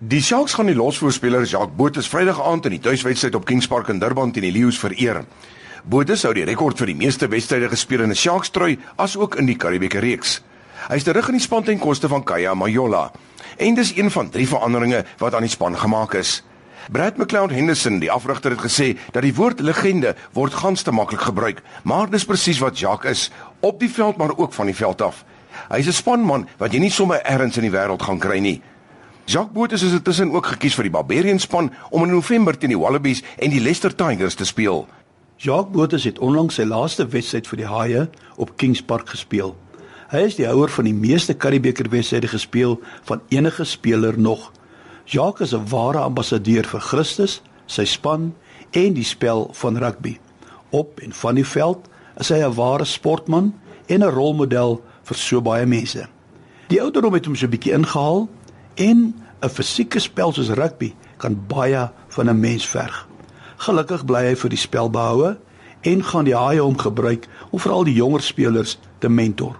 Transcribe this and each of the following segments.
Die Sharks gaan die losvoorspeler Jacques Botha Vrydag aand in die tuiswedstryd op Kings Park in Durban teen die Lions vereer. Botha sou die rekord vir die meeste wedstryde gespeel in 'n Sharks trui as ook in die Karibieke reeks. Hy is terug in die span ten koste van Kaya Majola. En dis een van drie veranderinge wat aan die span gemaak is. Brad McLeod Henderson, die afrigter het gesê dat die woord legende word gans te maklik gebruik, maar dis presies wat Jacques is, op die veld maar ook van die veld af. Hy's 'n spanman wat jy nie sommer ergens in die wêreld gaan kry nie. Jacques Botha is intussen ook gekies vir die Barbarian span om in November teen die Wallabies en die Leicester Tigers te speel. Jacques Botha het onlangs sy laaste wedstryd vir die Haie op Kings Park gespeel. Hy is die houer van die meeste Karibeker wedstryde gespeel van enige speler nog. Jacques is 'n ware ambassadeur vir Christus, sy span en die spel van rugby. Op en van die veld is hy 'n ware sportman en 'n rolmodel vir so baie mense. Die ouderdom het hom so 'n bietjie ingehaal en 'n fisieke spel soos rugby kan baie van 'n mens verg. Gelukkig bly hy vir die spel behoue en gaan die haie hom gebruik om veral die jonger spelers te mentor.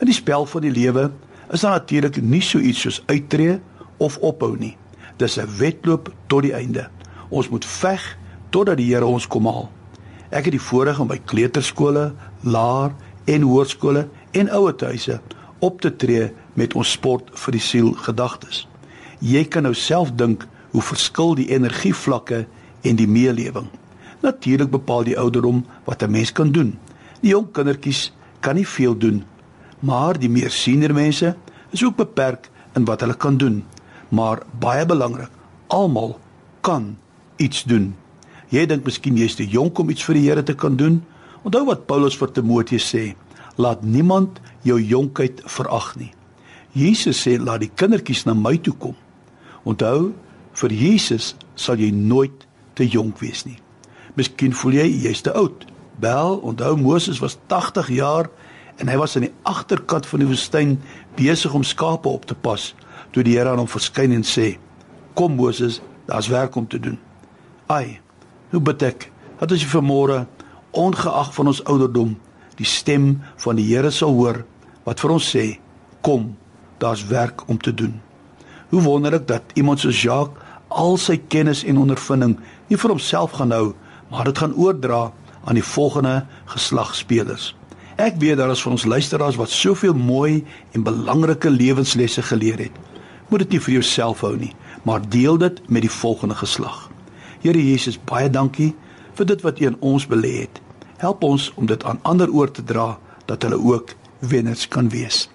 In die spel van die lewe is daar natuurlik nie so iets soos uittreë of ophou nie. Dis 'n wedloop tot die einde. Ons moet veg totdat die Here ons kom haal. Ek het die voorreg om by kleuterskole, laer en hoërskole en ouerhuise op te tree met ons sport vir die siel gedagtes. Jy kan nou self dink hoe verskil die energievlakke en die meelewing. Natuurlik bepaal die ouderdom wat 'n mens kan doen. Die jong kindertjies kan nie veel doen, maar die meer senior mense is ook beperk in wat hulle kan doen. Maar baie belangrik, almal kan iets doen. Jy dink miskien jy's te jonk om iets vir die Here te kan doen? Onthou wat Paulus vir Timoteus sê: Laat niemand jou jonkheid verag nie. Jesus sê laat die kindertjies na my toe kom. Onthou, vir Jesus sal jy nooit te jonk wees nie. Miskien voel jy jy's te oud. Wel, onthou Moses was 80 jaar en hy was aan die agterkant van die woestyn besig om skape op te pas toe die Here aan hom verskyn en sê: "Kom Moses, daar's werk om te doen." Ai, hoe bid ek dat as jy vanmôre ongeag van ons ouderdom die stem van die Here sal hoor wat vir ons sê: "Kom, daar's werk om te doen." Hoe wonderlik dat iemand soos Jacques al sy kennis en ondervinding nie vir homself gaan hou, maar dit gaan oordra aan die volgende geslag spelers. Ek weet daar is vir ons luisteraars wat soveel mooi en belangrike lewenslesse geleer het. Moet dit nie vir jouself hou nie, maar deel dit met die volgende geslag. Here Jesus, baie dankie vir dit wat U in ons belê het. Help ons om dit aan ander oor te dra dat hulle ook wenners kan wees.